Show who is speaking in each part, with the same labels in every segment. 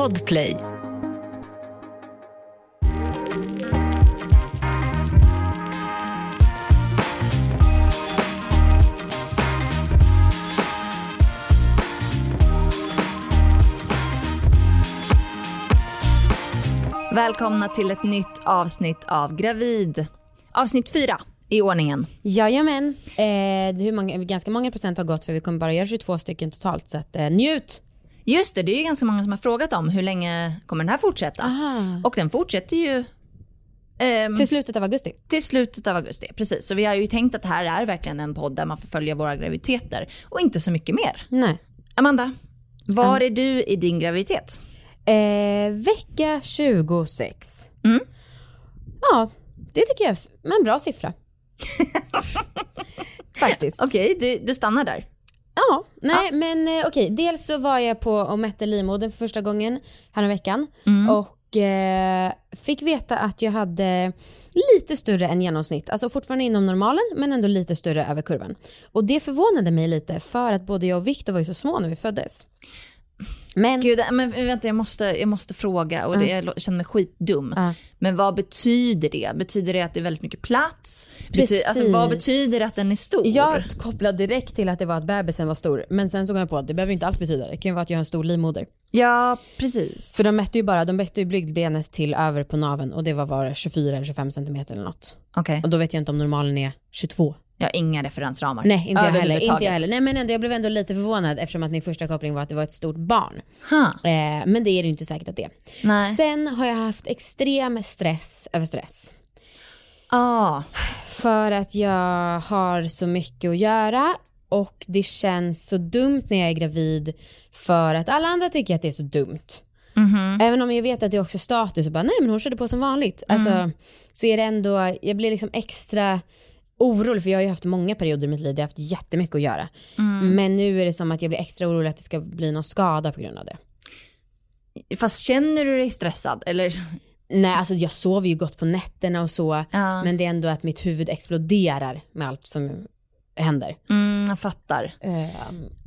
Speaker 1: Podplay. Välkomna till ett nytt avsnitt av Gravid. Avsnitt fyra i ordningen.
Speaker 2: Jajamän. Eh, hur många, ganska många procent har gått för vi kommer bara göra 22 stycken totalt så att, eh, njut.
Speaker 1: Just det, det är ju ganska många som har frågat om hur länge kommer den här fortsätta?
Speaker 2: Aha.
Speaker 1: Och den fortsätter ju ehm,
Speaker 2: Till slutet av augusti.
Speaker 1: till slutet av augusti. Precis, så vi har ju tänkt att det här är verkligen en podd där man får följa våra graviditeter och inte så mycket mer.
Speaker 2: Nej.
Speaker 1: Amanda, var är du i din graviditet?
Speaker 2: Eh, vecka 26.
Speaker 1: Mm.
Speaker 2: Ja, det tycker jag är en bra siffra. Faktiskt.
Speaker 1: Okej, du, du stannar där.
Speaker 2: Ja, nej men eh, okej. Dels så var jag på och mätte livmodern för första gången häromveckan och eh, fick veta att jag hade lite större än genomsnitt. Alltså fortfarande inom normalen men ändå lite större över kurvan. Och det förvånade mig lite för att både jag och Viktor var ju så små när vi föddes. Men
Speaker 1: Gud, men vänta jag måste, jag måste fråga och det, jag känner mig skitdum.
Speaker 2: Ja.
Speaker 1: Men vad betyder det? Betyder det att det är väldigt mycket plats? Betyder, alltså, vad betyder det att den är stor?
Speaker 2: jag kopplade direkt till att det var att bebisen var stor men sen såg jag på att det behöver inte alls betyda det. Det kan ju vara att jag har en stor livmoder.
Speaker 1: Ja, precis.
Speaker 2: För de mätte ju bara, de mätte ju blygdbenet till över på naven och det var bara 24 eller 25 centimeter eller något.
Speaker 1: Okej,
Speaker 2: Och då vet jag inte om normalen är 22.
Speaker 1: Jag har inga referensramar.
Speaker 2: Nej, inte jag heller. Inte jag heller. Nej, men ändå, jag blev ändå lite förvånad eftersom att min första koppling var att det var ett stort barn. Eh, men det är det inte säkert att det är.
Speaker 1: Nej.
Speaker 2: Sen har jag haft extrem stress över stress.
Speaker 1: Ah,
Speaker 2: För att jag har så mycket att göra och det känns så dumt när jag är gravid för att alla andra tycker att det är så dumt.
Speaker 1: mhm.
Speaker 2: Även om jag vet att det är också status och bara nej men hon körde på som vanligt. Alltså, så är det ändå, jag blir liksom extra orolig för jag har ju haft många perioder i mitt liv där jag har haft jättemycket att göra. Men nu är det som att jag blir extra orolig att det ska bli någon skada på grund av det.
Speaker 1: Fast känner du dig stressad? Eller?
Speaker 2: Nej alltså jag sover ju gott på nätterna och så
Speaker 1: Ja.
Speaker 2: men det är ändå att mitt huvud exploderar med allt som händer.
Speaker 1: Mm, jag fattar.
Speaker 2: Eh,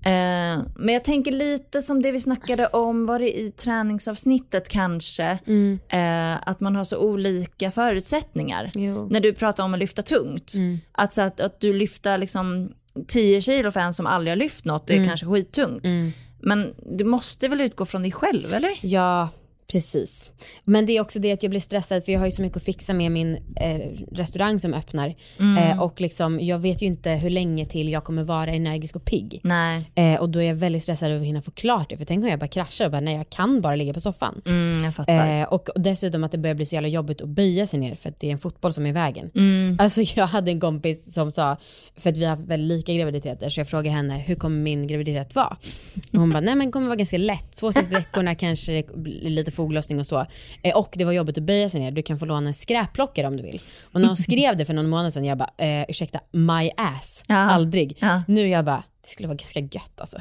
Speaker 1: Eh, men jag tänker lite som det vi snackade om, var det i träningsavsnittet kanske?
Speaker 2: mm,
Speaker 1: Eh, att man har så olika förutsättningar.
Speaker 2: jo.
Speaker 1: När du pratar om att lyfta tungt.
Speaker 2: Mm.
Speaker 1: Alltså att, att du lyfter liksom 10 kilo för en som aldrig har lyft något, det är kanske skittungt.
Speaker 2: Mm.
Speaker 1: Men du måste väl utgå från dig själv eller?
Speaker 2: Ja, precis. Men det är också det att jag blir stressad för jag har ju så mycket att fixa med min eh, restaurang som öppnar. Eh, och liksom, jag vet ju inte hur länge till jag kommer vara energisk och pigg.
Speaker 1: Nej.
Speaker 2: Eh, och då är jag väldigt stressad över att hinna få klart det. För tänk om jag bara kraschar och bara nej jag kan bara ligga på soffan.
Speaker 1: Mm, jag fattar.
Speaker 2: Eh, och dessutom att det börjar bli så jävla jobbigt att böja sig ner för att det är en fotboll som är i vägen.
Speaker 1: Mm.
Speaker 2: Alltså jag hade en kompis som sa, för att vi har haft väldigt lika graviditeter, så jag frågade henne hur kommer min graviditet vara? Och hon bara, nej men kommer vara ganska lätt, två sista veckorna kanske det lite foglossning och så. Eh, och det var jobbigt att böja sig ner, du kan få låna en skräpplockare om du vill. Och när hon skrev det för någon månad sedan, jag bara, eh, ursäkta, my ass,
Speaker 1: Ja.
Speaker 2: aldrig.
Speaker 1: Ja.
Speaker 2: Nu jag bara, det skulle vara ganska gött alltså.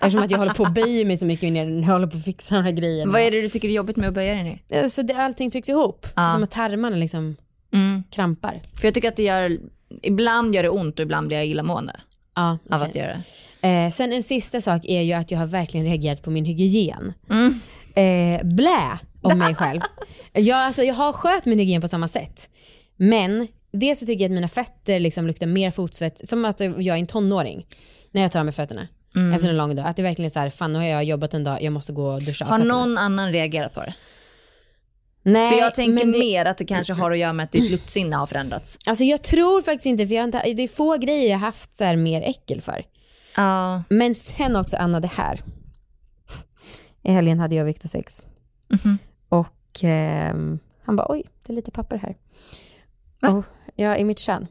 Speaker 2: Eftersom att jag håller på att böja mig så mycket ner när jag håller på att fixa de här grejerna.
Speaker 1: Vad är det du tycker är jobbigt med att böja dig ner?
Speaker 2: Alltså det, allting trycks ihop,
Speaker 1: Ja.
Speaker 2: som att tarmarna liksom
Speaker 1: Mm.
Speaker 2: krampar.
Speaker 1: För jag tycker att det gör, ibland gör det ont och ibland blir jag illamående
Speaker 2: Ja,
Speaker 1: av
Speaker 2: okej.
Speaker 1: att göra det.
Speaker 2: Eh, sen en sista sak är ju att jag har verkligen reagerat på min hygien.
Speaker 1: Mm.
Speaker 2: Eh, blä om mig själv. Jag, alltså, jag har skött min hygien på samma sätt. Men dels så tycker jag att mina fötter liksom luktar mer fotsvett, som att jag är en tonåring. När jag tar av mig fötterna.
Speaker 1: Mm.
Speaker 2: Efter en lång dag. Att det verkligen är så här, fan nu har jag jobbat en dag, jag måste gå och duscha
Speaker 1: Har
Speaker 2: fötterna.
Speaker 1: någon annan reagerat på det?
Speaker 2: Nej,
Speaker 1: För jag tänker
Speaker 2: det,
Speaker 1: mer att det kanske har att göra med att ditt luktsinne har förändrats.
Speaker 2: Alltså jag tror faktiskt inte, för jag har inte, det är få grejer jag haft så här mer äckel för.
Speaker 1: Ja.
Speaker 2: Men sen också Anna det här. I helgen hade jag och Victor sex.
Speaker 1: Mhm.
Speaker 2: Och ehm, han bara oj, det är lite papper här.
Speaker 1: Va?
Speaker 2: Och, ja, i mitt kön.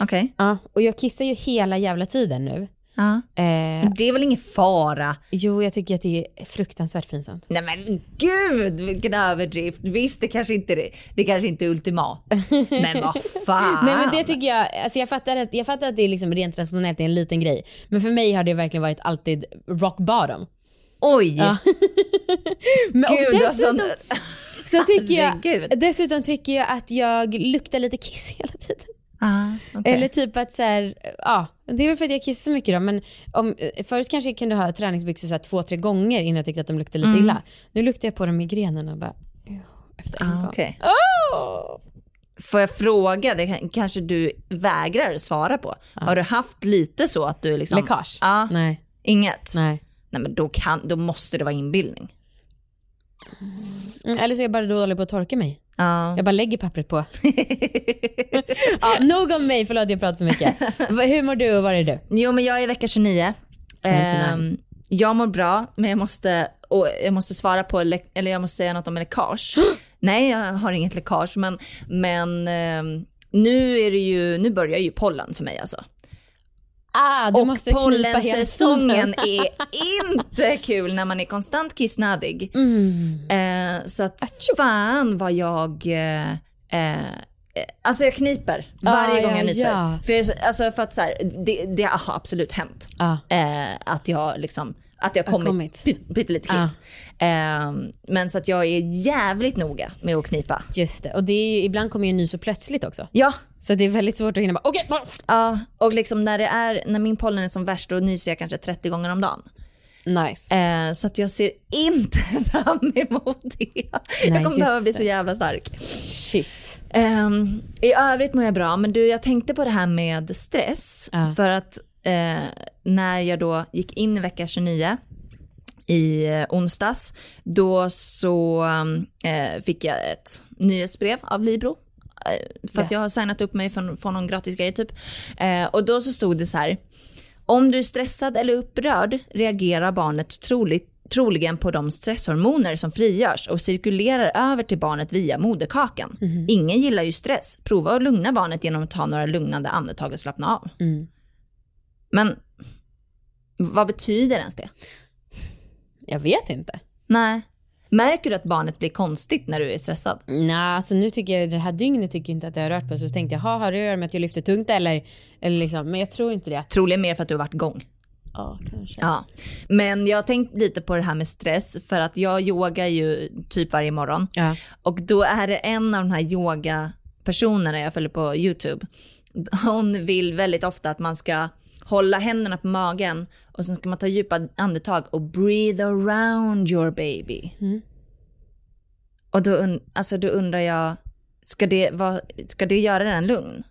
Speaker 1: Okej.
Speaker 2: Ja, och jag kissar ju hela jävla tiden nu.
Speaker 1: Ja.
Speaker 2: Eh,
Speaker 1: Det är väl ingen fara?
Speaker 2: jo, jag tycker att det är fruktansvärt pinsamt.
Speaker 1: Nej men gud vilken överdrift. Visst det kanske inte är, det kanske inte är ultimat. Men vad fan.
Speaker 2: Nej men det tycker jag, alltså jag fattar att, jag fattar att det är liksom rent rationellt, är en liten grej. Men för mig har det verkligen varit alltid rock bottom.
Speaker 1: Oj.
Speaker 2: Ja. Men,
Speaker 1: Gud, har
Speaker 2: dessutom,
Speaker 1: sån...
Speaker 2: så tycker jag, dessutom tycker jag att jag luktar lite kiss hela tiden.
Speaker 1: Ah, okay.
Speaker 2: Eller typ att så här, ja, det är väl för att jag kissar så mycket då, men om, förut kanske jag kunde ha träningsbyxor så här två, tre gånger innan jag tyckte att de luktade lite illa. Nu luktar jag på dem i grenen och bara, efter en
Speaker 1: ah,
Speaker 2: gång.
Speaker 1: okay.
Speaker 2: Åh!
Speaker 1: Får jag fråga, det kan- kanske du vägrar svara på. Har du haft lite så att du liksom...
Speaker 2: Läckage?
Speaker 1: Ja,
Speaker 2: Nej,
Speaker 1: inget?
Speaker 2: nej.
Speaker 1: Nej men då, kan, då måste det vara inbildning.
Speaker 2: Mm, eller så är jag bara dålig på att torka mig.
Speaker 1: Ja.
Speaker 2: Jag bara lägger pappret på. ja, nog om mig, förlåt jag pratar så mycket. Hur mår du och var är du?
Speaker 1: Jo men jag är vecka 29.
Speaker 2: 29.
Speaker 1: Ehm, jag mår bra men jag måste, och jag måste svara på, eller jag måste säga något om läckage. Nej jag har inget läckage men, men ehm, nu är det ju, nu börjar ju pollen för mig alltså.
Speaker 2: Ah, du
Speaker 1: och
Speaker 2: måste
Speaker 1: pollensäsongen är inte kul när man är konstant kissnödig.
Speaker 2: Mm.
Speaker 1: Eh, så att fan vad jag, eh, eh, alltså jag kniper varje
Speaker 2: Ah,
Speaker 1: gång
Speaker 2: ja,
Speaker 1: jag nyser.
Speaker 2: ja.
Speaker 1: För, jag, alltså för att så här, det, det har absolut hänt.
Speaker 2: Ah.
Speaker 1: Eh, att jag liksom, att jag
Speaker 2: Har
Speaker 1: kommit,
Speaker 2: kommit.
Speaker 1: py- pyttelite kiss. Eh, men så att jag är jävligt noga med att knipa.
Speaker 2: Just det, och det är ju, ibland kommer ju nys så plötsligt också.
Speaker 1: Ja,
Speaker 2: Så det är väldigt svårt att hinna bara, okej, okay.
Speaker 1: ja, och liksom när det är, när min pollen är som värst då nyser jag kanske 30 gånger om dagen.
Speaker 2: nice.
Speaker 1: Eh, så att jag ser inte fram emot det. jag kommer behöva bli
Speaker 2: det.
Speaker 1: så jävla stark.
Speaker 2: Shit.
Speaker 1: Ehm, I övrigt mår jag bra, men du jag tänkte på det här med stress.
Speaker 2: Ja.
Speaker 1: För att eh, när jag då gick in i vecka 29 i eh, onsdags, då så eh, fick jag ett nyhetsbrev av Libro. Eh, för att
Speaker 2: Ja.
Speaker 1: jag har signat upp mig för, för någon gratis grej typ. Eh, och då så stod det så här, om du är stressad eller upprörd reagerar barnet troligt troligen på de stresshormoner som frigörs och cirkulerar över till barnet via moderkakan. Ingen gillar ju stress. Prova att lugna barnet genom att ta några lugnande andetag och slappna av.
Speaker 2: Mm.
Speaker 1: Men vad betyder ens det?
Speaker 2: Jag vet inte.
Speaker 1: Nej. Märker du att barnet blir konstigt när du är stressad?
Speaker 2: Nej, alltså nu tycker jag det här dygnet tycker jag inte att jag har rört på så tänkte jag, "Ha, har det att göra med att jag lyfter tungt eller, eller liksom, men jag tror inte det.
Speaker 1: Troligen mer för att du har varit igång.
Speaker 2: Ja, kanske.
Speaker 1: Ja. Men jag har tänkt lite på det här med stress för att jag yogar ju typ varje morgon.
Speaker 2: Ja.
Speaker 1: Och då är det en av de här yogapersonerna jag följer på YouTube. Hon vill väldigt ofta att man ska hålla händerna på magen och sen ska man ta djupa andetag och breathe around your baby.
Speaker 2: Mm.
Speaker 1: Och då, und- alltså då undrar jag, ska det, vara, ska det göra den lugn?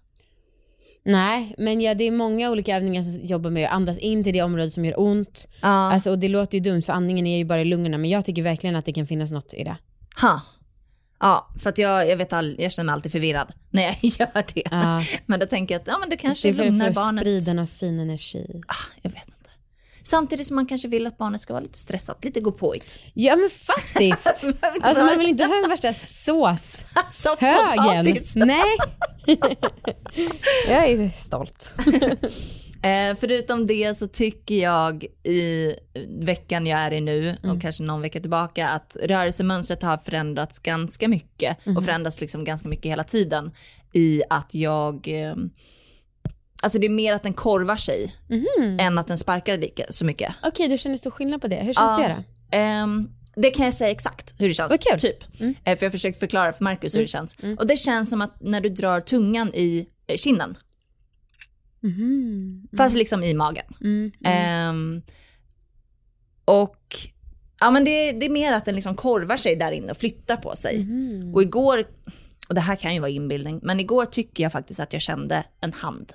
Speaker 2: Nej, men ja, det är många olika övningar som jobbar med att andas in till det område som gör ont.
Speaker 1: Ja.
Speaker 2: Alltså, och det låter ju dumt för andningen är ju bara i lungorna men jag tycker verkligen att det kan finnas något i det.
Speaker 1: Ha. Ja, för att jag, jag vet all, jag känner mig alltid förvirrad när jag gör det.
Speaker 2: Ja.
Speaker 1: Men då tänker jag att ja, men det
Speaker 2: Det
Speaker 1: kanske
Speaker 2: är för,
Speaker 1: lugnar
Speaker 2: för att
Speaker 1: barnet.
Speaker 2: sprida någon fin energi.
Speaker 1: Ah, jag vet inte. Samtidigt som man kanske vill att barnet ska vara lite stressat, lite gå påigt.
Speaker 2: Ja men faktiskt. Alltså man vill inte ha den värsta sås
Speaker 1: Alltså,
Speaker 2: högen. Nej. jag är stolt.
Speaker 1: Eh, förutom det så tycker jag i veckan jag är i nu
Speaker 2: Mm.
Speaker 1: och kanske någon vecka tillbaka att rörelsemönstret har förändrats ganska mycket
Speaker 2: Mm.
Speaker 1: och förändras liksom ganska mycket hela tiden i att jag eh, Alltså det är mer att den korvar sig
Speaker 2: Mhm.
Speaker 1: än att den sparkar lika, så mycket.
Speaker 2: Okej, du känner stor skillnad på det. Hur känns
Speaker 1: Ja.
Speaker 2: det då?
Speaker 1: Ehm, det kan jag säga exakt hur det känns.
Speaker 2: Vad kul.
Speaker 1: Typ.
Speaker 2: Mm.
Speaker 1: Eh, för jag har försökt förklara för Markus hur det känns. Och det känns som att när du drar tungan i kinden,
Speaker 2: Mhm.
Speaker 1: fast liksom i magen.
Speaker 2: Mm.
Speaker 1: Ehm, och ja, men det, det är mer att den liksom korvar sig där inne och flyttar på sig.
Speaker 2: Mhm.
Speaker 1: Och igår, och det här kan ju vara inbildning, men igår tycker jag faktiskt att jag kände en hand.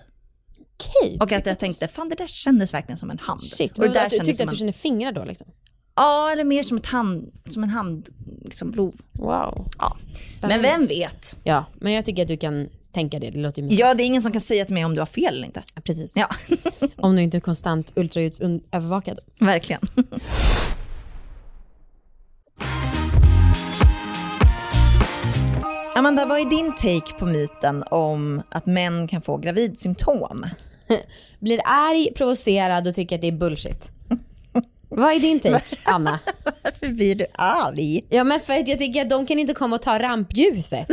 Speaker 2: Okej.
Speaker 1: Och att jag tänkte, fan det där kändes verkligen som en hand.
Speaker 2: Shit,
Speaker 1: och det där
Speaker 2: du tyckte att du kände fingrar då liksom?
Speaker 1: Ja, eller mer som, ett hand, som en hand, liksom blov.
Speaker 2: Wow.
Speaker 1: Ja.
Speaker 2: Spännande.
Speaker 1: Men vem vet?
Speaker 2: Ja, men jag tycker att du kan tänka det. Det låter ju mysigt.
Speaker 1: Ja, det är ingen som kan säga till mig om du har fel eller inte.
Speaker 2: Precis.
Speaker 1: Ja,
Speaker 2: Om du inte är konstant ultraljudsövervakad.
Speaker 1: verkligen. Amanda, vad är din take på myten om att män kan få gravidsymptom?
Speaker 2: Blir arg, provocerad och tycker att det är bullshit. Vad är din take, Anna?
Speaker 1: Varför blir du arg?
Speaker 2: Ja men för att jag tycker att de kan inte komma och ta rampljuset.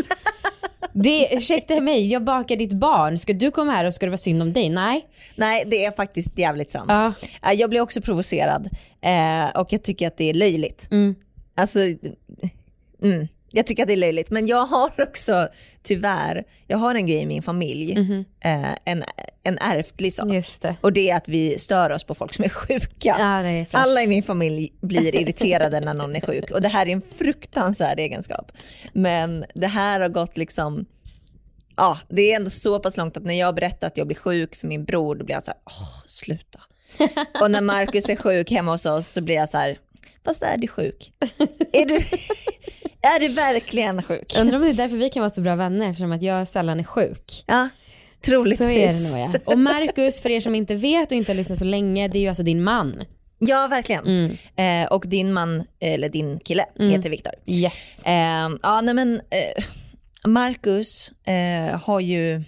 Speaker 2: Det, ursäkta mig, jag bakar ditt barn. Ska du komma här och ska det vara synd om dig? Nej.
Speaker 1: Nej, det är faktiskt jävligt sant.
Speaker 2: Ja.
Speaker 1: Eh, Jag blir också provocerad eh, och jag tycker att det är löjligt.
Speaker 2: Mm.
Speaker 1: Alltså, mm. Jag tycker att det är löjligt. Men jag har också, tyvärr, jag har en grej i min familj.
Speaker 2: Mhm.
Speaker 1: Eh, en, en ärftlig sak.
Speaker 2: Det.
Speaker 1: Och det är att vi stör oss på folk som är sjuka.
Speaker 2: Ja, är.
Speaker 1: Alla i min familj blir irriterade när någon är sjuk och det här är en fruktansvärd egenskap. Men det här har gått liksom, ja det är ändå så pass långt att när jag berättar att jag blir sjuk för min bror då blir jag så här, åh sluta. och när Markus är sjuk hemma hos oss så blir jag så här, fast är du sjuk? Är du, är du verkligen sjuk?
Speaker 2: Undrar om det är därför vi kan vara så bra vänner eftersom att jag sällan är sjuk.
Speaker 1: Ja, troligtvis.
Speaker 2: Så är det nog ja. Och Marcus, för er som inte vet och inte har lyssnat så länge, det är ju alltså din man.
Speaker 1: Ja, verkligen.
Speaker 2: Mm.
Speaker 1: Eh, och din man, eller din kille, heter Viktor.
Speaker 2: Yes.
Speaker 1: Eh, ja, nej men eh, Marcus eh, har ju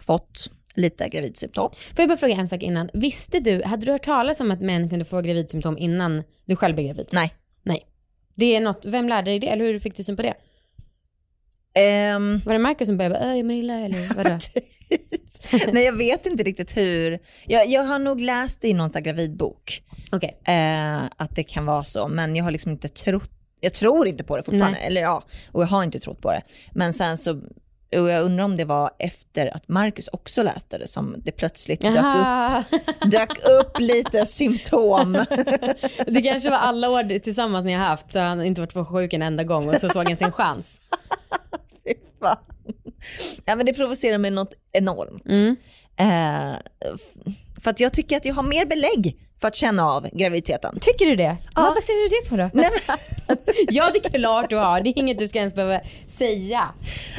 Speaker 1: fått lite gravidsymptom.
Speaker 2: Får jag bara fråga en sak innan. Visste du, hade du hört talas om att män kunde få gravidsymptom innan du själv blev gravid?
Speaker 1: Nej.
Speaker 2: Det är något, vem lärde dig det eller hur fick du syn på det?
Speaker 1: Ehm,
Speaker 2: Var det Marcus som började bara, "Äh, jag mår illa eller vadå?
Speaker 1: nej, jag vet inte riktigt hur. Jag, jag har nog läst i någon gravidbok
Speaker 2: Okej.
Speaker 1: eh, att det kan vara så, men jag har liksom inte trott, jag tror inte på det fortfarande,
Speaker 2: Nej.
Speaker 1: eller ja, och jag har inte trott på det. Men sen så, och jag undrar om det var efter att Marcus också läste det som det plötsligt dök upp, dök upp lite symptom.
Speaker 2: Det kanske var alla år tillsammans ni har haft så han inte varit sjuk en enda gång och så såg han sin chans.
Speaker 1: Ja men det provocerar mig något enormt.
Speaker 2: Mm.
Speaker 1: Eh, för att jag tycker att jag har mer belägg för att känna av graviditeten.
Speaker 2: Tycker du det?
Speaker 1: Ja.
Speaker 2: Vad baserar du det på då?
Speaker 1: Nej,
Speaker 2: ja det är klart du har, det är inget du ska ens behöva säga.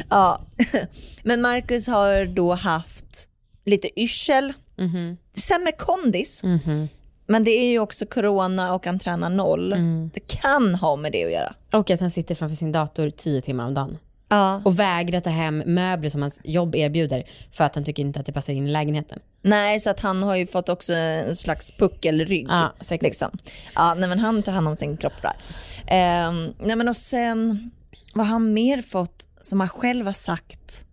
Speaker 1: Ja. Men Marcus har då haft lite yrsel,
Speaker 2: Mhm.
Speaker 1: sämre kondis,
Speaker 2: Mhm.
Speaker 1: men det är ju också corona och han tränar noll.
Speaker 2: Mm.
Speaker 1: Det kan ha med det att göra.
Speaker 2: Och att han sitter framför sin dator tio timmar om dagen.
Speaker 1: Ja.
Speaker 2: Och vägrar ta hem möbler som hans jobb erbjuder för att han tycker inte att det passar in i lägenheten.
Speaker 1: Nej, så att han har ju fått också en slags puckelrygg.
Speaker 2: Ja, säkert.
Speaker 1: liksom. ja, nej, men han tar hand om sin kropp där. Ehm, nej, men och sen, vad har han mer fått som han själv har sagt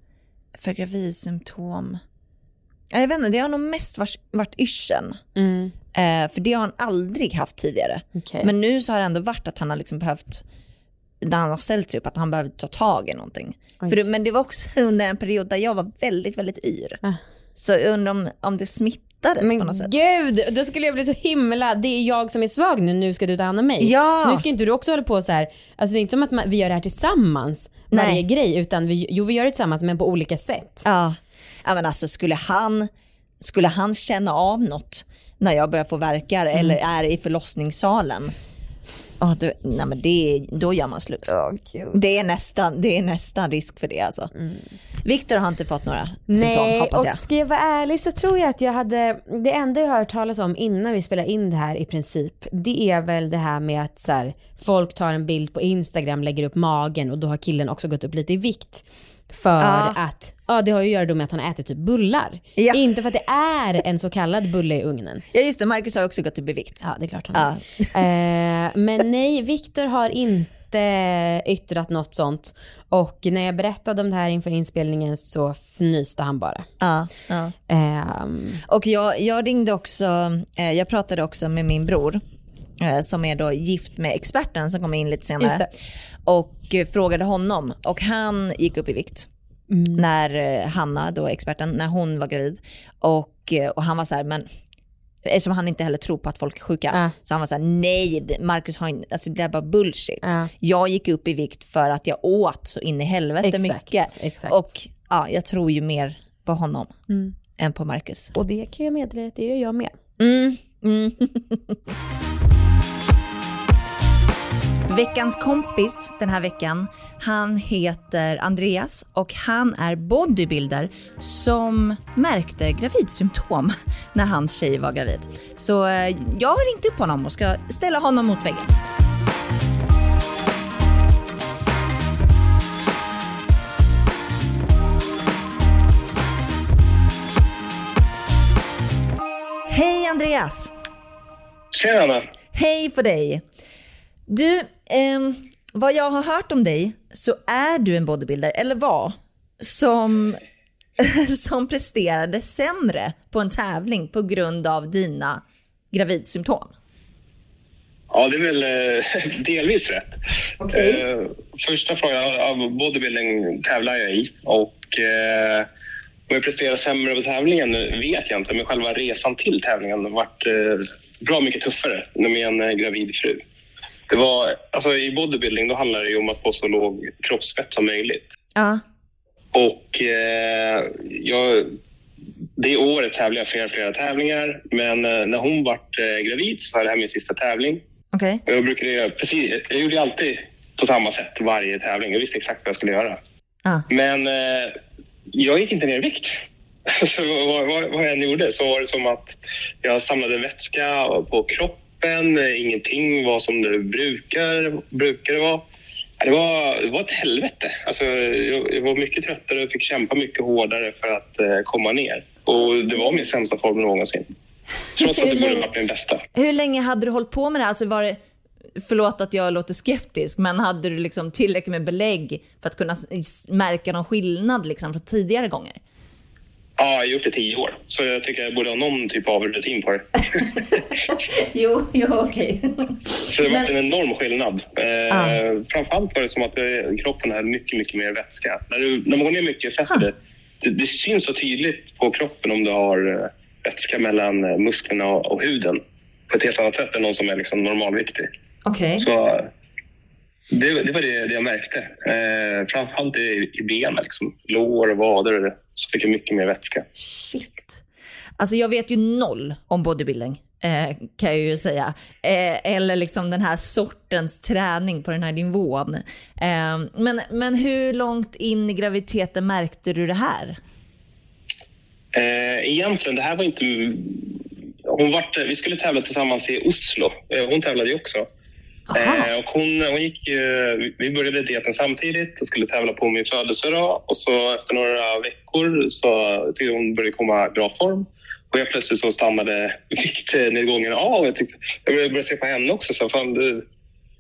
Speaker 1: för gravidsymptom? Ja, Jag vet inte, det har nog mest varit, yrseln.
Speaker 2: Mm.
Speaker 1: Eh, för det har han aldrig haft tidigare.
Speaker 2: Okej.
Speaker 1: Men nu så har det ändå varit att han har liksom behövt, när han har ställt sig upp, att han behöver ta tag i någonting. Det, men det var också under en period där jag var väldigt, väldigt yr.
Speaker 2: Ah.
Speaker 1: Så jag undrar om, om det smittades på
Speaker 2: Men
Speaker 1: något sätt.
Speaker 2: gud, då skulle jag bli så himla, det är jag som är svag nu, nu ska du ta hand om mig.
Speaker 1: Ja.
Speaker 2: Nu ska inte du också hålla på så här, alltså det är inte som att man, vi gör det här tillsammans, varje
Speaker 1: Nej.
Speaker 2: grej, utan vi, jo vi gör det tillsammans men på olika sätt.
Speaker 1: Ja. ja, men alltså skulle han, skulle han känna av något när jag börjar få verkar
Speaker 2: Mm.
Speaker 1: eller är i förlossningssalen, ja, då, nej, men det, då gör man slut.
Speaker 2: Oh.
Speaker 1: Det är, nästan, det är nästan risk för det alltså. Viktor har inte fått några symptom
Speaker 2: Nej,
Speaker 1: hoppas
Speaker 2: och
Speaker 1: jag.
Speaker 2: ska jag vara ärlig så tror jag att jag hade, det enda jag har hört talas om innan vi spelar in det här i princip, det är väl det här med att så här, folk tar en bild på Instagram, lägger upp magen och då har killen också gått upp lite i vikt. För
Speaker 1: Ja.
Speaker 2: att, ja det har ju att göra då med att han äter typ bullar.
Speaker 1: Ja.
Speaker 2: Inte för att det är en så kallad bulle i ugnen.
Speaker 1: Ja just det, Marcus har också gått upp i vikt.
Speaker 2: Ja det är klart han
Speaker 1: Ja.
Speaker 2: eh, Men nej, Viktor har inte yttrat något sånt. Och när jag berättade om det här inför inspelningen så fnyste han bara.
Speaker 1: Ja, ja.
Speaker 2: Ehm,
Speaker 1: Och jag, jag ringde också, eh, jag pratade också med min bror eh, som är då gift med experten som kommer in lite senare. Och eh, frågade honom och han gick upp i vikt. När eh, Hanna, då experten, när hon var gravid. Och, eh, och han var så här, men eftersom han inte heller tror på att folk är sjuka.
Speaker 2: Ja.
Speaker 1: Så han var så här, nej, Marcus har inte, alltså det är bara bullshit.
Speaker 2: Ja.
Speaker 1: Jag gick upp i vikt för att jag åt så in i helvete
Speaker 2: Exakt,
Speaker 1: mycket.
Speaker 2: exakt.
Speaker 1: Och ja, jag tror ju mer på honom än på Marcus.
Speaker 2: och det kan jag meddela att det gör jag med.
Speaker 1: Mm, mm. Veckans kompis den här veckan, han heter Andreas och han är bodybuilder som märkte gravidsymptom när hans tjej var gravid. Så eh, jag har ringt upp honom och ska ställa honom mot väggen. Hej Andreas!
Speaker 3: Tjena!
Speaker 1: Hej på dig! Du, ehm, vad jag har hört om dig så är du en bodybuilder, eller var, som, som presterade sämre på en tävling på grund av dina gravidsymptom.
Speaker 3: Ja, det är väl eh, delvis rätt.
Speaker 1: Okej.
Speaker 3: Eh, första frågan, av bodybuilding tävlar jag i och eh, om jag presterar sämre på tävlingen vet jag inte, men själva resan till tävlingen har varit eh, bra mycket tuffare med en eh, gravid fru. Det var, alltså, I bodybuilding då handlar det om att få så låg kroppsfett som möjligt.
Speaker 1: Ja.
Speaker 3: Och eh, jag, det året tävlade jag flera, flera tävlingar, men eh, när hon vart eh, gravid så var det här min sista tävling.
Speaker 1: Okej.
Speaker 3: Jag, brukade, göra precis, jag gjorde alltid på samma sätt varje tävling. Jag visste exakt vad jag skulle göra.
Speaker 1: Ja.
Speaker 3: Men eh, jag gick inte ner i vikt. så vad, vad, vad jag än gjorde så var det som att jag samlade vätska på kroppen. Ingenting var som det brukar, brukar vara. Det var, det var ett helvete. Alltså, jag, jag var mycket tröttare och fick kämpa mycket hårdare för att eh, komma ner. Och det var min sämsta form någonsin. Trots att det borde varit min bästa.
Speaker 1: Hur länge hade du hållit på med det här? Alltså var det, förlåt att jag låter skeptisk, men hade du liksom tillräckligt med belägg för att kunna märka någon skillnad liksom från tidigare gånger?
Speaker 3: Ja, jag har gjort det i tio år, så jag tycker jag borde ha någon typ av rutin på det.
Speaker 1: Jo, jo okej.
Speaker 3: Så det var
Speaker 1: Men-
Speaker 3: en enorm skillnad. Eh,
Speaker 1: Ah.
Speaker 3: Framförallt var det som att eh, kroppen hade mycket, mycket mer vätska. När, du, när man går ner mycket fett,
Speaker 1: Ah.
Speaker 3: det, det, syns så tydligt på kroppen om du har eh, vätska mellan musklerna och, och huden på ett helt annat sätt än någon som är liksom normalviktig. Så eh, det, det var det, det jag märkte. Eh, framförallt i, i benen, liksom. lår och vader, så fick jag mycket mer vätska.
Speaker 1: Shit. Alltså jag vet ju noll om bodybuilding. Eh, kan jag ju säga. Eh, eller liksom den här sortens träning på den här nivån. Eh, men, men hur långt in i graviditeten märkte du det här?
Speaker 3: Eh, egentligen, det här var inte... Hon vart, vi skulle tävla tillsammans i Oslo. Eh, hon tävlade ju också. Eh, och hon, hon gick ju, vi började dieten samtidigt och skulle tävla på min födelsedag. Och så efter några veckor så tyckte hon började komma i bra form. Och jag plötsligt så stannade viktnedgången av. Jag, tyckte, jag började började se på henne också. Så fan, du,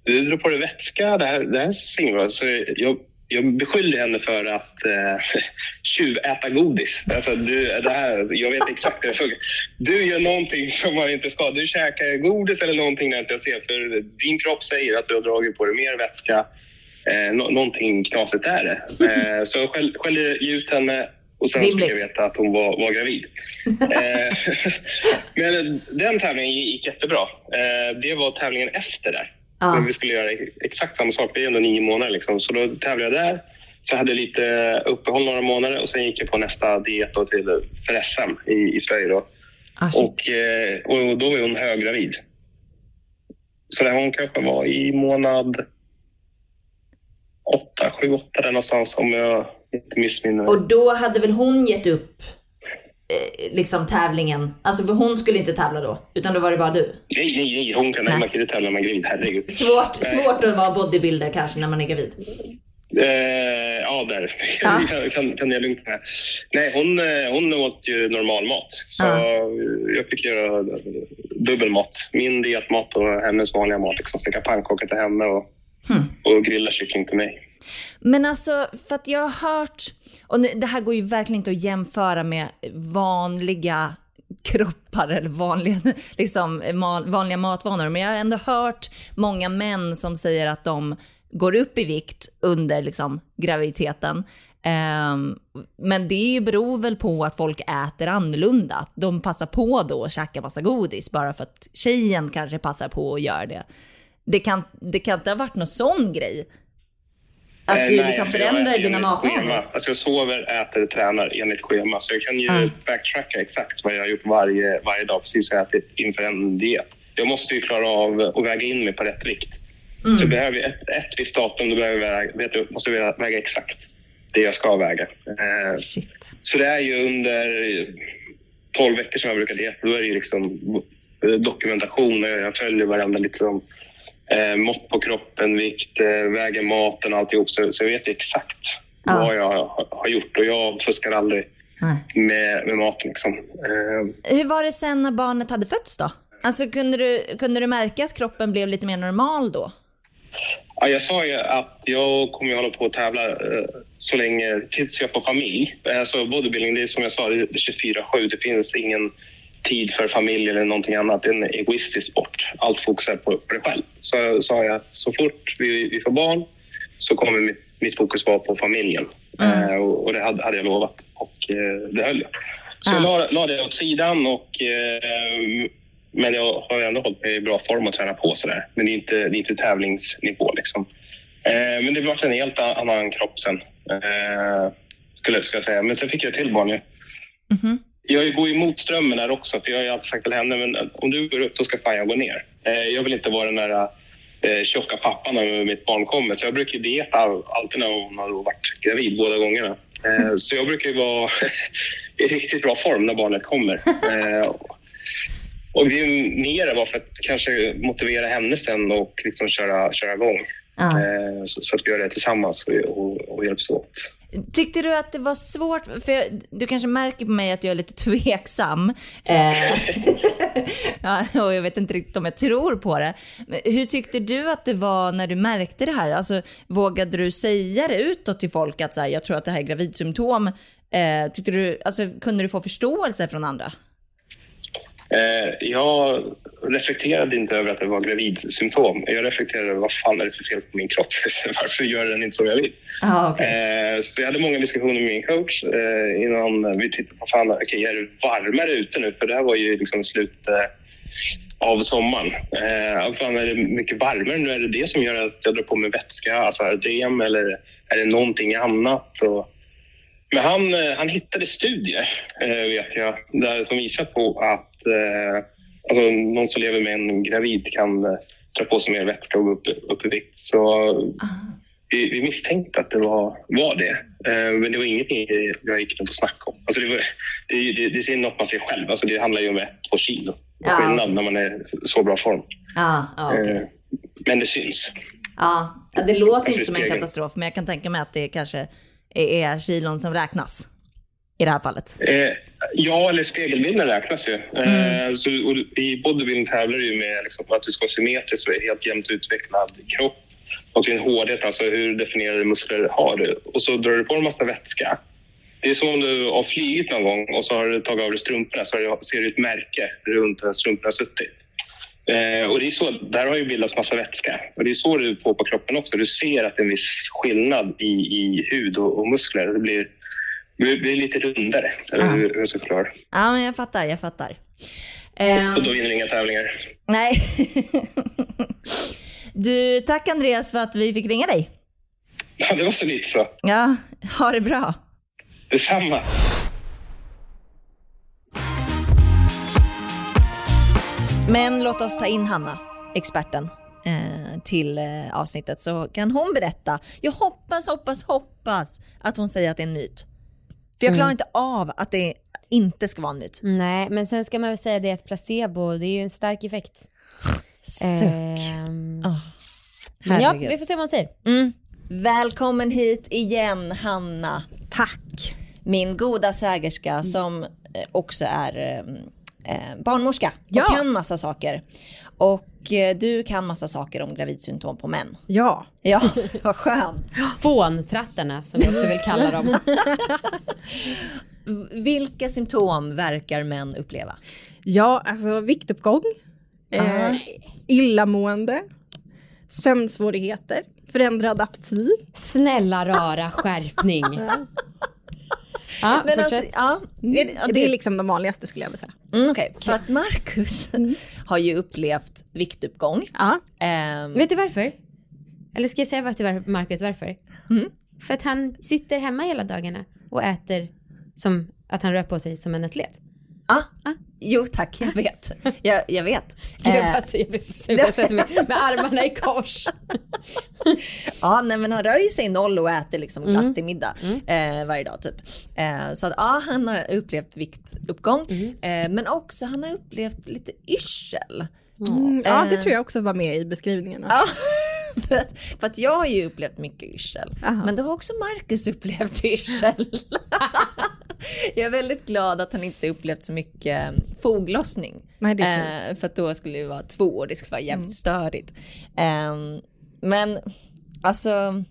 Speaker 3: du drar på dig vätska. Det här, det här ser inget bra. Så jag, jag beskyllde henne för att eh, tjuväta godis. Alltså, du, det här, jag vet exakt hur det funkar. Du gör någonting som man inte ska. Du käkar godis eller någonting när jag ser. För din kropp säger att du har dragit på dig mer vätska. Eh, nå- någonting knasigt är det. Eh, så jag skäll, skällde ut henne och sen fick jag veta att hon var, var gravid. eh, men den tävlingen gick jättebra. Eh, det var tävlingen efter där.
Speaker 1: Ja.
Speaker 3: Men vi skulle göra exakt samma sak. Det är ändå nio månader. Liksom. Så då tävlade jag där. Så jag hade lite uppehåll några månader och sen gick jag på nästa diet då till, för SM i, i Sverige. Då.
Speaker 1: Ah.
Speaker 3: Och, eh, och då var hon höggravid. Så där hon kanske var i månad åtta, sju, åtta där någonstans om jag inte missminner mig.
Speaker 1: Och då hade väl hon gett upp liksom tävlingen? Alltså för hon skulle inte tävla då, utan då var det bara du?
Speaker 3: Nej, nej, nej. Hon kan,
Speaker 1: Nej.
Speaker 3: man kan inte tävla med gravid. Herregud.
Speaker 1: Svårt, svårt att vara bodybuilder kanske när man är gravid.
Speaker 3: Eh, ja, där
Speaker 1: Ja.
Speaker 3: kan, kan, jag lugnt med. Nej, hon, eh, hon åt ju normal mat. Så
Speaker 1: Ja.
Speaker 3: jag fick göra dubbelmat. Min dietmat och hennes vanliga mat. Liksom. Steka pannkakor till henne och,
Speaker 1: Hmm.
Speaker 3: och grilla kyckling till mig.
Speaker 1: Men alltså, för att jag har hört, och nu, det här går ju verkligen inte att jämföra med vanliga kroppar eller vanliga, liksom, vanliga matvanor, men jag har ändå hört många män som säger att de går upp i vikt under liksom, graviditeten. Um, men det beror väl på att folk äter annorlunda. De passar på då att käka massa godis bara för att tjejen kanske passar på att göra det. Det kan, det kan inte ha varit någon sån grej? Att
Speaker 3: Eh,
Speaker 1: du
Speaker 3: nej,
Speaker 1: liksom
Speaker 3: alltså,
Speaker 1: förändrar dina matvanor?
Speaker 3: Alltså jag sover, äter, tränar enligt schema. Så jag kan ju
Speaker 1: Ja.
Speaker 3: backtracka exakt vad jag har gjort varje, varje dag, precis som jag ätit inför en diet. Jag måste ju klara av att väga in mig på rätt vikt.
Speaker 1: Mm.
Speaker 3: Så behöver jag ett, ett visst datum, då behöver jag väga, vet du, måste jag väga exakt det jag ska väga. Eh,
Speaker 1: Shit.
Speaker 3: så det är ju under 12 veckor som jag brukar dieta. Då är det ju liksom dokumentation och jag följer varenda liksom, eh, mått på kroppen, vikt, eh, väger maten och alltihop. Så, så jag vet exakt
Speaker 1: Ja.
Speaker 3: vad jag har, gjort och jag fuskar aldrig med, med maten. Liksom. Eh,
Speaker 1: Hur var det sen när barnet hade fötts då? Alltså kunde du, kunde du märka att kroppen blev lite mer normal då?
Speaker 3: Ja, jag sa ju att jag kommer hålla på att tävla eh, så länge tills jag får familj. Alltså bodybuilding, det är som jag sa, det är 24-7. Det finns ingen, tid för familj eller någonting annat. Det är en egoistisk sport. Allt fokus är på, dig själv. Så sa jag så fort vi, vi får barn så kommer mitt, mitt fokus vara på familjen.
Speaker 1: Mm.
Speaker 3: Eh, och, och det hade, hade jag lovat och eh, det höll jag. Så jag la, la det åt sidan och eh, men jag har ändå hållit mig i bra form och tränat på sådär. Men det är inte, det är inte tävlingsnivå liksom. Eh, men det blev en helt annan kropp sen. Eh, skulle, skulle jag säga. Men sen fick jag till barn ju.
Speaker 1: Mhm.
Speaker 3: Jag går emot strömmen här också, för jag har alltid sagt till henne, men om du går upp då ska fan jag gå ner. Eh, jag vill inte vara den där eh, tjocka pappan när mitt barn kommer, så jag brukar dieta alltid när hon har varit gravid båda gångerna. Eh, så jag brukar vara i riktigt bra form när barnet kommer. Eh, och det är mer bara för att kanske motivera henne sen och liksom köra, köra igång.
Speaker 1: Ja.
Speaker 3: Eh, så, så att vi gör det tillsammans och, och, och hjälps åt.
Speaker 1: Tyckte du att det var svårt, för jag, du kanske märker på mig att jag är lite tveksam. Eh, ja, och jag vet inte riktigt om jag tror på det. Hur tyckte du att det var när du märkte det här? Alltså, vågade du säga det utåt till folk att så här, jag tror att det här är gravidsymptom? Eh, tyckte du, alltså, kunde du få förståelse från andra?
Speaker 3: Eh, jag reflekterade inte över att det var gravidsymptom. Jag reflekterade över vad fan är det för fel på min kropp? Varför gör den inte som jag vill?
Speaker 1: Ah, okay.
Speaker 3: Eh, så jag hade många diskussioner med min coach eh, innan vi tittade på fan, okay, är det varmare ute nu? För det här var ju liksom slutet av sommaren. Eh, fan, är det mycket varmare nu? Är det det som gör att jag drar på mig vätska, alltså ödem, eller är det någonting annat? Och, men han, eh, han hittade studier, eh, vet jag, där, som visar på att eh, alltså, någon som lever med en gravid kan eh, dra på sig mer vätska och gå upp, upp i vikt. Så vi, vi misstänkte att det var, var det. Eh, men det var ingenting jag gick runt och snackade om. Alltså det, var, det, det, det är något man ser själv. Alltså det handlar ju om ett, två kilo
Speaker 1: Ja.
Speaker 3: skillnad när man är i så bra form.
Speaker 1: Ja, ja, okej.
Speaker 3: Eh, men det syns.
Speaker 1: Ja, det låter
Speaker 3: Alltså,
Speaker 1: inte som en katastrof, men jag kan tänka mig att det kanske är kilon som räknas i det här fallet.
Speaker 3: Eh, ja, eller spegelbilden räknas ju. Eh, så, och I bodybuilding tävlar du ju med liksom, att du ska vara symmetrisk och helt jämnt utvecklad kropp. Och din hårdhet, alltså hur definierade muskler har du? Och så drar du på en massa vätska. Det är som om du har flygit någon gång och så har du tagit av dig strumporna så du- ser du ett märke runt där strumporna har suttit. Eh, och det är så, där har ju bildats massa vätska. Och det är så du får på kroppen också. Du ser att det är en viss skillnad i, i hud och, och muskler. Det blir, det blir lite rundare, eller
Speaker 1: Ah.
Speaker 3: hur hur jag ska förklara.
Speaker 1: Ja, men jag fattar, jag fattar. Ehm,
Speaker 3: Och då vinner du inga tävlingar.
Speaker 1: nej. du, tack Andreas för att vi fick ringa dig.
Speaker 3: Ja, det var så lite så.
Speaker 1: Ja, ha det bra.
Speaker 3: Detsamma.
Speaker 1: Men låt oss ta in Hanna, experten, eh, till eh, avsnittet så kan hon berätta. Jag hoppas, hoppas, hoppas att hon säger att det är en myt. För jag klarar inte av att det inte ska vara en myt.
Speaker 2: Nej, men sen ska man väl säga det att placebo, det är ju en stark effekt.
Speaker 1: Suck.
Speaker 2: Ehm, men ja, vi får se vad hon säger.
Speaker 1: Mm. Välkommen hit igen Hanna.
Speaker 4: Tack.
Speaker 1: Min goda svägerska som eh, också är eh, barnmorska och
Speaker 4: Ja.
Speaker 1: kan massa saker. Och eh, du kan massa saker om gravidsymptom på män.
Speaker 4: Ja.
Speaker 1: Ja, vad skönt.
Speaker 2: Fåntrattarna som vi också vill kalla dem.
Speaker 1: Vilka symptom verkar män uppleva?
Speaker 4: Ja, alltså viktuppgång, eh, illamående, sömnsvårigheter, förändrad aptit.
Speaker 2: Snälla rara skärpning. Ja,
Speaker 1: Men alltså,
Speaker 2: fortsätt.
Speaker 1: ja, det,
Speaker 4: är liksom de vanligaste skulle jag vilja säga.
Speaker 1: mm, okej. För att Marcus har ju upplevt viktuppgång.
Speaker 4: Ja.
Speaker 1: Ehm,
Speaker 2: Vet du varför? Eller ska jag säga till var- Marcus varför? För att han sitter hemma hela dagarna och äter som att han rör på sig som en atlet.
Speaker 1: Ah, jo tack, jag vet. Jag, jag vet.
Speaker 2: Jag bara ser, jag blir så sur. Jag sätter mig med armarna i kors.
Speaker 1: Ja, nej, men han rör ju sig noll och äter liksom glass till middag eh, varje dag typ. Eh, så att ja, han har upplevt viktuppgång, eh, men också han har upplevt lite yrsel.
Speaker 4: Mm, ja, det
Speaker 1: Eh.
Speaker 4: tror jag också var med i beskrivningen.
Speaker 1: Ja, för, att, för att jag har ju upplevt mycket yrsel,
Speaker 4: Aha.
Speaker 1: men då har också Marcus upplevt yrsel. Jag är väldigt glad att han inte upplevt så mycket foglossning.
Speaker 4: Nej, det är
Speaker 1: Eh, för att då skulle det vara två och det skulle vara jävligt störigt. Ehm, men alltså,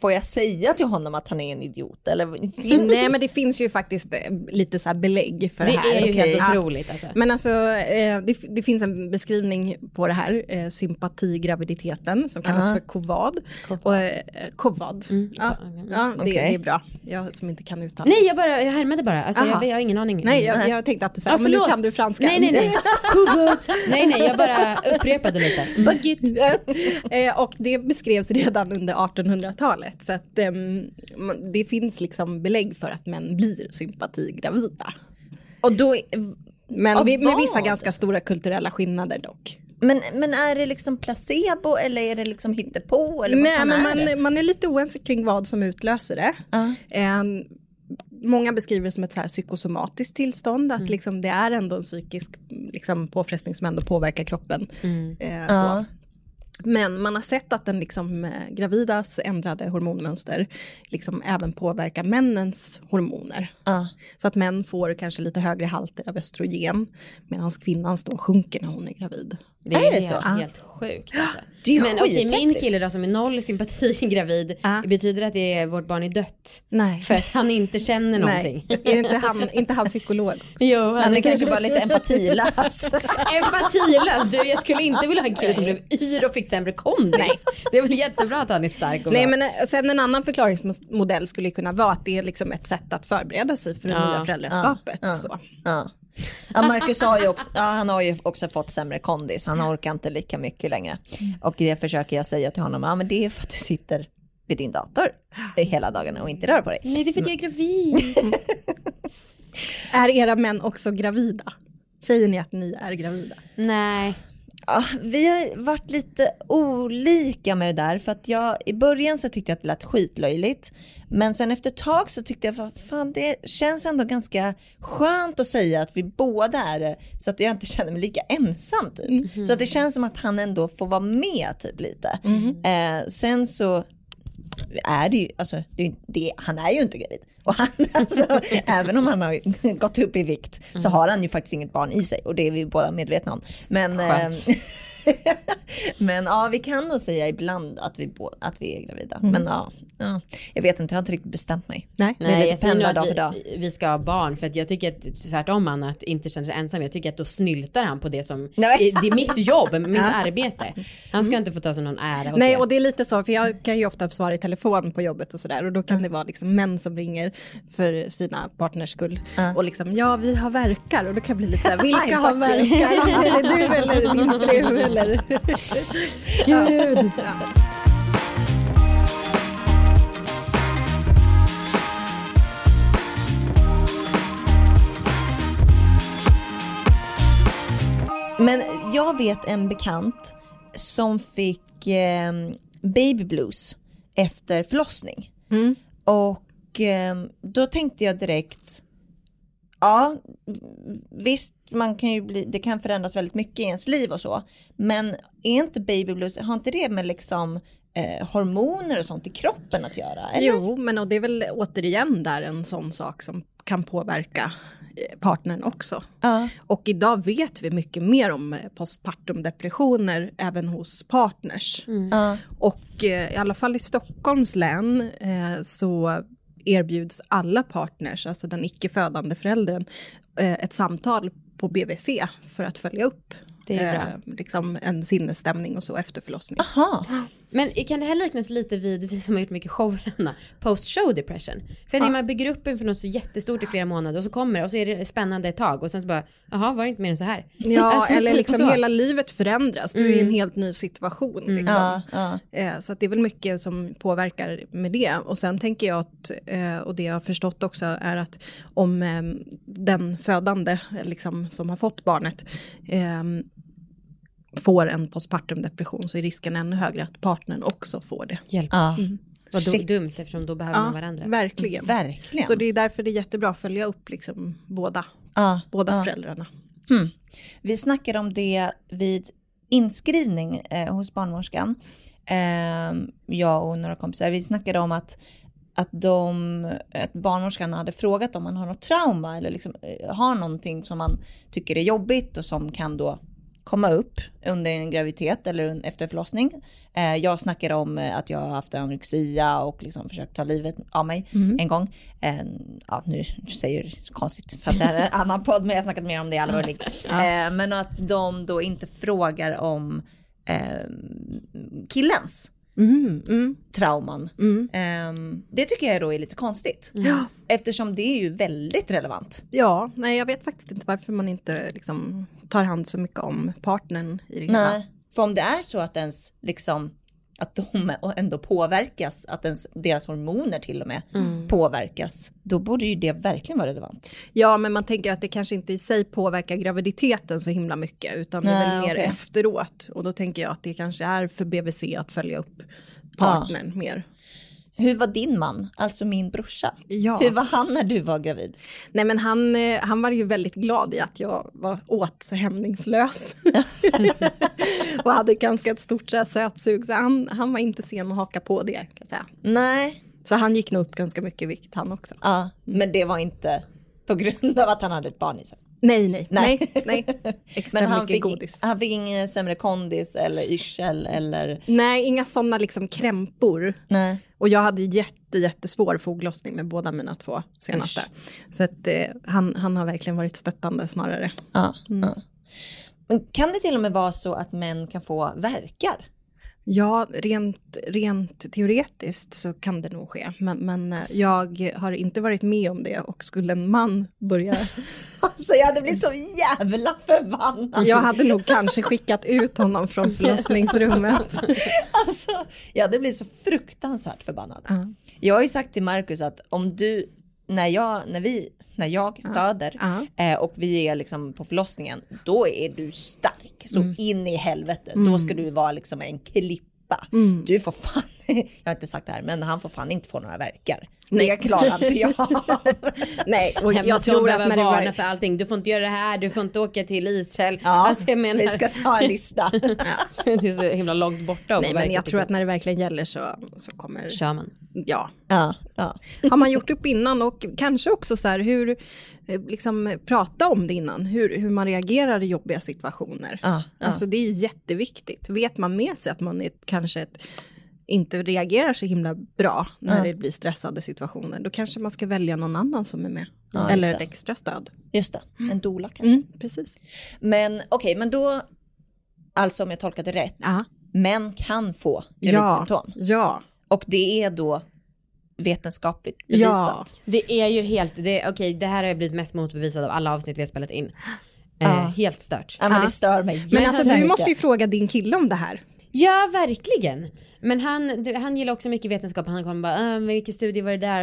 Speaker 1: får jag säga till honom att han är en idiot? Eller?
Speaker 4: Nej men det finns ju faktiskt eh, lite så här belägg för det,
Speaker 2: Det
Speaker 4: här.
Speaker 2: är ju
Speaker 4: Okej.
Speaker 2: helt otroligt alltså.
Speaker 4: Men alltså eh, det, det finns en beskrivning på det här, eh, sympatigraviditeten som kallas för kovad. Och, eh, kovad. Ja, ja det,
Speaker 1: Okej.
Speaker 4: det är bra. Jag som inte kan uttala.
Speaker 2: Nej jag bara, jag härmade bara. Alltså, jag, jag har ingen aning.
Speaker 4: Nej, jag, jag tänkte att du sa,
Speaker 2: Ja,
Speaker 4: men nu kan du franska.
Speaker 2: Nej nej nej. Kuvut. nej nej jag bara upprepade lite. Mm.
Speaker 4: Baguette. och det beskrevs redan under 1800-talet. Så att man- det finns liksom belägg för att män blir sympatigravida.
Speaker 1: Och då,
Speaker 4: Men vi, med vissa ganska stora kulturella skillnader dock.
Speaker 1: men, men är det liksom placebo eller är det liksom hittepå? Eller
Speaker 4: Nej, men
Speaker 1: är det?
Speaker 4: man, man är lite oense kring vad som utlöser det.
Speaker 1: Ja.
Speaker 4: Eh, många beskriver det som ett så här psykosomatiskt tillstånd,
Speaker 1: Mm.
Speaker 4: att liksom det är ändå en psykisk liksom, påfrestning som ändå påverkar kroppen. Eh,
Speaker 1: Mm. Ja.
Speaker 4: Men man har sett att den liksom, eh, gravidas ändrade hormonmönster liksom även påverkar männens hormoner.
Speaker 1: Ja.
Speaker 4: Så att män får kanske lite högre halter av östrogen medan kvinnans då sjunker när hon är gravid.
Speaker 2: Det
Speaker 1: Är det
Speaker 2: helt,
Speaker 1: så?
Speaker 2: helt sjukt alltså.
Speaker 1: Det är
Speaker 2: Men okej, min
Speaker 1: skithäftigt.
Speaker 2: kille då som är noll sympati gravid, betyder det att det är, vårt barn är dött?
Speaker 4: Nej.
Speaker 2: För att han inte känner någonting?
Speaker 4: Nej, är inte han, inte han psykolog?
Speaker 2: Jo,
Speaker 1: Han är kanske bara lite empatilös.
Speaker 2: Empatilös. Du, jag skulle inte vilja ha en kille som blev yr och fick sämre kondis.
Speaker 4: Nej.
Speaker 2: Det är väl jättebra att han är stark och
Speaker 4: Nej
Speaker 2: bra.
Speaker 4: men eh, sen en annan förklaringsmodell skulle kunna vara att det är liksom ett sätt att förbereda sig för det
Speaker 2: Ja,
Speaker 4: nya föräldraskapet.
Speaker 1: ja.
Speaker 4: Så.
Speaker 1: Ja. Ja, Marcus har ju, också, ja, han har ju också fått sämre kondis, han orkar inte lika mycket längre. Och det försöker jag säga till honom, ja men det är för att du sitter vid din dator hela dagarna och inte rör på dig.
Speaker 2: Nej, det är för att jag är gravid.
Speaker 4: Är era män också gravida? Säger ni att ni är gravida?
Speaker 2: Nej.
Speaker 1: Ja, vi har varit lite olika med det där för att jag i början så tyckte jag att det lät skitlöjligt. Men sen efter ett tag så tyckte jag fan det känns ändå ganska skönt att säga att vi båda är det så att jag inte känner mig lika ensam typ. Så att det känns som att han ändå får vara med typ lite. Eh, sen så är det ju, alltså det, det, han är ju inte gravid. Och han, alltså, även om han har gått upp i vikt så har han ju faktiskt inget barn i sig och det är vi båda medvetna om. Men,
Speaker 2: Skönt.
Speaker 1: eh, men ja, vi kan nog säga ibland att vi, att vi är gravida. Men ja, ja, jag vet inte, jag har inte riktigt bestämt mig.
Speaker 4: Nej.
Speaker 1: Det är
Speaker 2: Nej,
Speaker 1: lite
Speaker 2: jag säger
Speaker 1: dag för dag.
Speaker 2: vi, vi ska ha barn för att jag tycker att tvärtom han att inte känna sig ensam. Jag tycker att då snyltar han på det som,
Speaker 1: Nej.
Speaker 2: det är mitt jobb, mitt arbete. Han ska inte få ta sig någon ära
Speaker 4: Nej
Speaker 2: det.
Speaker 4: och det är lite så, för jag kan ju ofta svara i telefon på jobbet och sådär och då kan det vara liksom män som ringer för sina partners skull och liksom ja vi har verkar och då kan jag bli lite såhär vilka har verkar? Är det du eller din fru eller?
Speaker 2: Gud.
Speaker 1: Men jag vet en bekant som fick eh, baby blues efter förlossning. Och eh, då tänkte jag direkt, ja visst man kan ju bli, det kan förändras väldigt mycket i ens liv och så. Men är inte baby blues, har inte det med liksom eh, hormoner och sånt i kroppen att göra? Eller?
Speaker 4: Jo men och det är väl återigen där en sån sak som kan påverka eh, partnern också.
Speaker 1: Ja.
Speaker 4: Och idag vet vi mycket mer om eh, postpartum depressioner även hos partners.
Speaker 1: Ja.
Speaker 4: Och eh, i alla fall i Stockholms län eh, så erbjuds alla partners, alltså den icke födande föräldern, eh, ett samtal på BVC för att följa upp eh, liksom en sinnesstämning och så efter förlossning.
Speaker 1: Aha.
Speaker 2: Men kan det här liknas lite vid, vi som har gjort mycket shower, Anna, post-show depression? För när man bygger upp inför något så jättestort i flera månader och så kommer det och så är det spännande ett tag och sen så bara, jaha var det inte mer än så här?
Speaker 4: Ja,
Speaker 2: Alltså,
Speaker 4: eller
Speaker 2: typ
Speaker 4: liksom
Speaker 2: så.
Speaker 4: hela livet förändras, du är i en helt ny situation. Liksom.
Speaker 1: Ja, ja.
Speaker 4: Eh, Så att det är väl mycket som påverkar med det. Och sen tänker jag att, eh, och det jag har förstått också är att om eh, den födande liksom, som har fått barnet eh, får en postpartum depression så är risken ännu högre att partnern också får det.
Speaker 2: Hjälp.
Speaker 1: Ja.
Speaker 2: Vad du-
Speaker 1: Shit.
Speaker 2: dumt eftersom då behöver man varandra.
Speaker 4: verkligen.
Speaker 1: Verkligen.
Speaker 4: Så det är därför det är jättebra att följa upp liksom, båda,
Speaker 1: Ja,
Speaker 4: båda
Speaker 1: ja.
Speaker 4: föräldrarna.
Speaker 1: Hmm. Vi snackade om det vid inskrivning eh, hos barnmorskan. Eh, jag och några kompisar, vi snackade om att, att, de, att barnmorskan hade frågat om man har något trauma eller liksom, eh, har någonting som man tycker är jobbigt och som kan då komma upp under en graviditet eller efter förlossning. Eh, jag snackar om eh, att jag har haft anorexia och liksom försökt ta livet av mig en gång. Eh, ja, nu säger jag konstigt för att det här är en annan podd, men jag har snackat mer om det allvarligt. Eh, men att de då inte frågar om eh, killens
Speaker 4: Mm, mm,
Speaker 1: trauman.
Speaker 4: mm.
Speaker 1: Ehm, det tycker jag då är lite konstigt. Eftersom det är ju väldigt relevant.
Speaker 4: Ja, nej jag vet faktiskt inte varför man inte liksom tar hand så mycket om partnern i det hela.
Speaker 1: Nej. För om det är så att ens liksom att de ändå påverkas, att ens, deras hormoner till och med påverkas, då borde ju det verkligen vara relevant.
Speaker 4: Ja, men man tänker att det kanske inte i sig påverkar graviditeten så himla mycket, utan det är väl mer
Speaker 1: okej.
Speaker 4: efteråt. Och då tänker jag att det kanske är för BVC att följa upp partnern mer.
Speaker 1: Hur var din man, alltså min brorsa?
Speaker 4: Ja.
Speaker 1: Hur var han när du var gravid?
Speaker 4: Nej men han, eh, han var ju väldigt glad i att jag var, åt så hämningslöst. och hade ganska ett stort så här, sötsug, så han, han var inte sen att haka på det kan jag säga.
Speaker 1: Nej,
Speaker 4: Så han gick nog upp ganska mycket i vikt han också.
Speaker 1: ja, men det var inte på grund av att han hade ett barn i sig.
Speaker 4: Nej, nej,
Speaker 1: Nej.
Speaker 4: nej. Extra
Speaker 1: Men han
Speaker 4: mycket
Speaker 1: fick,
Speaker 4: godis.
Speaker 1: han fick ingen sämre kondis eller yrsel eller...
Speaker 4: Nej, inga sådana liksom krämpor.
Speaker 1: Nej.
Speaker 4: Och jag hade jätte, jättesvår foglossning med båda mina två senaste. Så att eh, han, han har verkligen varit stöttande snarare.
Speaker 1: Ja, ja. Men kan det till och med vara så att män kan få verkar?
Speaker 4: Ja, rent, rent teoretiskt så kan det nog ske. Men, men eh, jag har inte varit med om det och skulle en man börja...
Speaker 1: Alltså jag hade blivit så jävla förbannad.
Speaker 4: Jag hade nog kanske skickat ut honom från förlossningsrummet.
Speaker 1: Alltså, jag hade blivit så fruktansvärt förbannad. Jag har ju sagt till Marcus att om du, när jag, när vi, när jag föder
Speaker 4: Ja.
Speaker 1: eh, och vi är liksom på förlossningen, då är du stark så
Speaker 4: Mm.
Speaker 1: in i helvete. Då ska du vara liksom en klippa.
Speaker 4: Mm.
Speaker 1: Du får fan, jag har inte sagt det här, men han får fan inte få några verkar. Det klarar inte jag.
Speaker 4: Nej, och
Speaker 2: Jag,
Speaker 4: jag tror att när det
Speaker 2: varna
Speaker 4: var...
Speaker 2: för allting. Du får inte göra det här, du får inte åka till Israel.
Speaker 1: Ja,
Speaker 2: alltså jag menar,
Speaker 1: vi ska ha en lista.
Speaker 2: det är så himla långt borta.
Speaker 4: Nej, men jag
Speaker 2: till
Speaker 4: tror att när det verkligen gäller så, så kommer...
Speaker 2: kör man.
Speaker 4: Ja,
Speaker 1: Ja, ja.
Speaker 4: har man gjort upp innan och kanske också så här hur, eh, liksom prata om det innan, hur, hur man reagerar i jobbiga situationer.
Speaker 1: Ja, ja.
Speaker 4: Alltså det är jätteviktigt. Vet man med sig att man är kanske ett, inte reagerar så himla bra när
Speaker 1: Ja.
Speaker 4: det blir stressade situationer, då kanske man ska välja någon annan som är med.
Speaker 1: Ja,
Speaker 4: Eller ett extra stöd.
Speaker 1: Just det, en doula kanske.
Speaker 4: Mm, precis.
Speaker 1: Men okej, men då, alltså om jag tolkat det rätt,
Speaker 4: Ja.
Speaker 1: män kan få
Speaker 4: Ja,
Speaker 1: gravidsymptom.
Speaker 4: ja,
Speaker 1: Och det är då vetenskapligt
Speaker 4: ja.
Speaker 1: bevisat.
Speaker 2: Det är ju helt, det, okej det här har jag blivit mest motbevisat av alla avsnitt vi har spelat in. Eh,
Speaker 1: Ja.
Speaker 2: Helt stört.
Speaker 1: Ja, men
Speaker 4: Ja.
Speaker 1: det stör mig
Speaker 4: Men
Speaker 2: Men
Speaker 4: alltså du
Speaker 1: mycket.
Speaker 4: måste ju fråga din kille om det här.
Speaker 2: Ja, verkligen. Men han, du, han gillar också mycket vetenskap. Han kommer bara, äh, vilken studie var det där?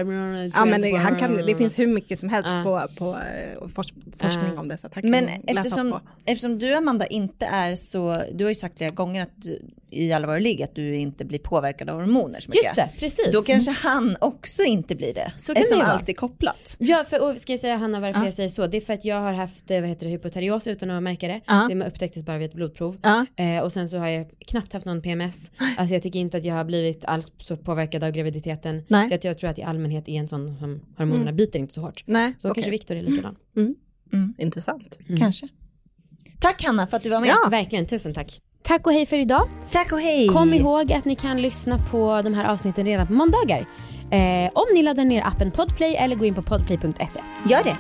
Speaker 4: Ja, men det, han kan, det finns hur mycket som helst
Speaker 2: Ja.
Speaker 4: på, på eh, fors, forskning om det. Så att han kan
Speaker 1: Men
Speaker 4: läsa
Speaker 1: eftersom,
Speaker 4: på.
Speaker 1: eftersom du Amanda inte är så, du har ju sagt flera gånger att du, i alla våra ligg att du inte blir påverkad av hormoner så mycket.
Speaker 2: Just det, precis.
Speaker 1: Då kanske han också inte blir det.
Speaker 2: Så kan
Speaker 1: eftersom
Speaker 2: det
Speaker 1: allt är kopplat.
Speaker 2: Ja, för, och ska jag säga Hanna varför
Speaker 4: Ja.
Speaker 2: jag säger så? Det är för att jag har haft eh, vad heter det, hypoterios utan att märka det.
Speaker 4: Ja.
Speaker 2: Det upptäcktes bara vid ett blodprov.
Speaker 4: Ja.
Speaker 2: Eh, och sen så har jag knappt haft någon PMS. Alltså jag tycker inte att jag har blivit alls så påverkad av graviditeten.
Speaker 4: Nej.
Speaker 2: Så att jag tror att i allmänhet är en sån som hormonerna biter inte så hårt.
Speaker 4: Nej,
Speaker 2: Så
Speaker 4: okej.
Speaker 2: kanske Viktor är likadan.
Speaker 4: Intressant.
Speaker 1: Kanske. Tack Hanna för att du var med.
Speaker 4: Ja.
Speaker 2: Verkligen, tusen tack. Tack och hej för idag.
Speaker 1: Tack och hej.
Speaker 2: Kom ihåg att ni kan lyssna på de här avsnitten redan på måndagar. Eh, om ni laddar ner appen Podplay eller går in på podplay.se.
Speaker 1: Gör det.